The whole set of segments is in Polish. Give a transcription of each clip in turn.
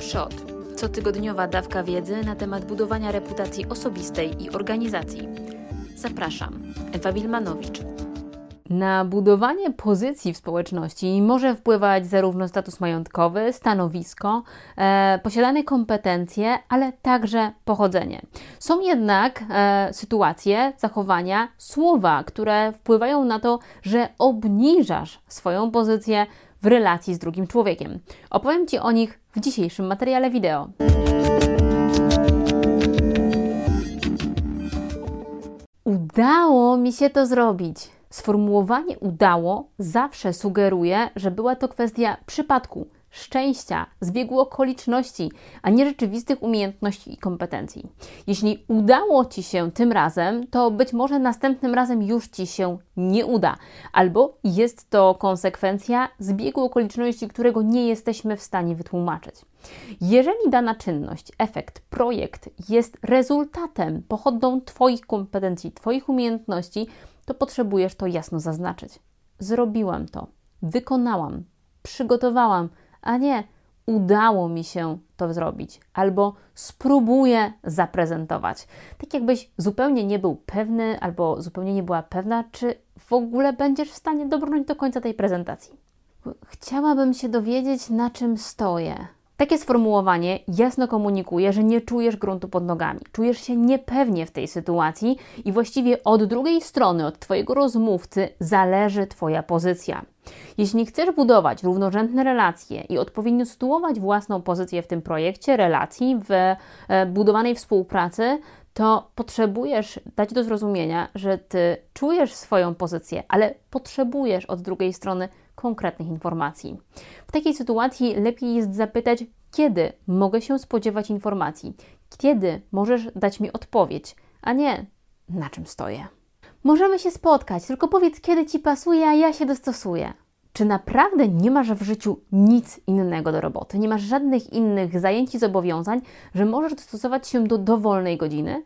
Przod. Cotygodniowa dawka wiedzy na temat budowania reputacji osobistej i organizacji. Zapraszam, Ewa Wilmanowicz. Na budowanie pozycji w społeczności może wpływać zarówno status majątkowy, stanowisko, e, posiadane kompetencje, ale także pochodzenie. Są jednak e, sytuacje, zachowania, słowa, które wpływają na to, że obniżasz swoją pozycję w relacji z drugim człowiekiem. Opowiem Ci o nich w dzisiejszym materiale wideo. Udało mi się to zrobić. Sformułowanie udało zawsze sugeruje, że była to kwestia przypadku, szczęścia, zbiegu okoliczności, a nie rzeczywistych umiejętności i kompetencji. Jeśli udało Ci się tym razem, to być może następnym razem już Ci się nie uda, albo jest to konsekwencja zbiegu okoliczności, którego nie jesteśmy w stanie wytłumaczyć. Jeżeli dana czynność, efekt, projekt jest rezultatem, pochodną Twoich kompetencji, Twoich umiejętności, to potrzebujesz to jasno zaznaczyć. Zrobiłam to, wykonałam, przygotowałam, a nie udało mi się to zrobić, albo spróbuję zaprezentować. Tak jakbyś zupełnie nie był pewny, albo zupełnie nie była pewna, czy w ogóle będziesz w stanie dobrnąć do końca tej prezentacji. Chciałabym się dowiedzieć, na czym stoję. Takie sformułowanie jasno komunikuje, że nie czujesz gruntu pod nogami, czujesz się niepewnie w tej sytuacji i właściwie od drugiej strony, od Twojego rozmówcy, zależy Twoja pozycja. Jeśli chcesz budować równorzędne relacje i odpowiednio sytuować własną pozycję w tym projekcie, relacji, w e, budowanej współpracy, to potrzebujesz dać do zrozumienia, że ty czujesz swoją pozycję, ale potrzebujesz od drugiej strony konkretnych informacji. W takiej sytuacji lepiej jest zapytać, kiedy mogę się spodziewać informacji, kiedy możesz dać mi odpowiedź, a nie na czym stoję. Możemy się spotkać, tylko powiedz, kiedy ci pasuje, a ja się dostosuję. Czy naprawdę nie masz w życiu nic innego do roboty? Nie masz żadnych innych zajęć i zobowiązań, że możesz dostosować się do dowolnej godziny?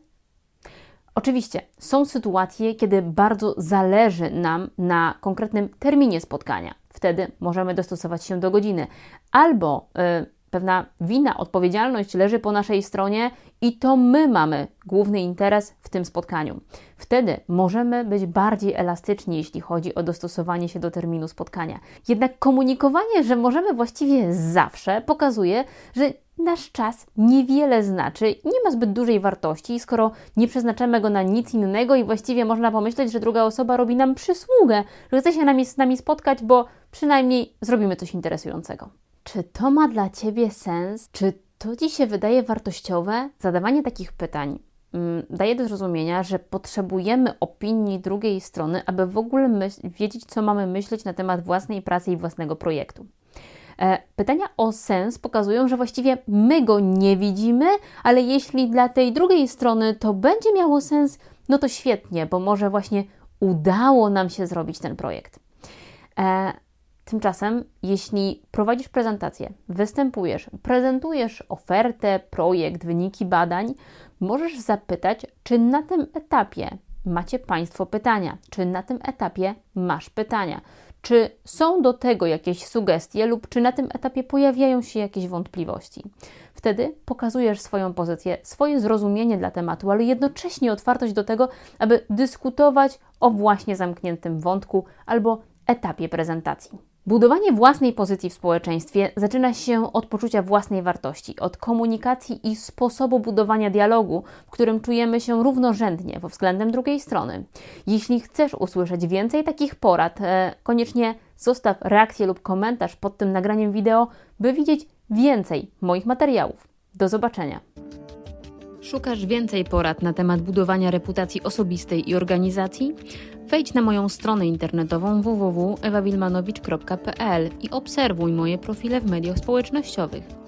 Oczywiście są sytuacje, kiedy bardzo zależy nam na konkretnym terminie spotkania. Wtedy możemy dostosować się do godziny. Albo y, pewna wina, odpowiedzialność leży po naszej stronie i to my mamy główny interes w tym spotkaniu. Wtedy możemy być bardziej elastyczni, jeśli chodzi o dostosowanie się do terminu spotkania. Jednak komunikowanie, że możemy właściwie zawsze, pokazuje, że nasz czas niewiele znaczy, nie ma zbyt dużej wartości, skoro nie przeznaczamy go na nic innego i właściwie można pomyśleć, że druga osoba robi nam przysługę, że chce się z nami spotkać, bo przynajmniej zrobimy coś interesującego. Czy to ma dla Ciebie sens? Czy to Ci się wydaje wartościowe? Zadawanie takich pytań mm, daje do zrozumienia, że potrzebujemy opinii drugiej strony, aby w ogóle wiedzieć, co mamy myśleć na temat własnej pracy i własnego projektu. E, pytania o sens pokazują, że właściwie my go nie widzimy, ale jeśli dla tej drugiej strony to będzie miało sens, no to świetnie, bo może właśnie udało nam się zrobić ten projekt. E, tymczasem, jeśli prowadzisz prezentację, występujesz, prezentujesz ofertę, projekt, wyniki badań, możesz zapytać, czy na tym etapie macie Państwo pytania, czy na tym etapie masz pytania. Czy są do tego jakieś sugestie, lub czy na tym etapie pojawiają się jakieś wątpliwości? Wtedy pokazujesz swoją pozycję, swoje zrozumienie dla tematu, ale jednocześnie otwartość do tego, aby dyskutować o właśnie zamkniętym wątku albo etapie prezentacji. Budowanie własnej pozycji w społeczeństwie zaczyna się od poczucia własnej wartości, od komunikacji i sposobu budowania dialogu, w którym czujemy się równorzędnie względem drugiej strony. Jeśli chcesz usłyszeć więcej takich porad, e, koniecznie zostaw reakcję lub komentarz pod tym nagraniem wideo, by widzieć więcej moich materiałów. Do zobaczenia. Szukasz więcej porad na temat budowania reputacji osobistej i organizacji? Wejdź na moją stronę internetową www.ewawilmanowicz.pl i obserwuj moje profile w mediach społecznościowych.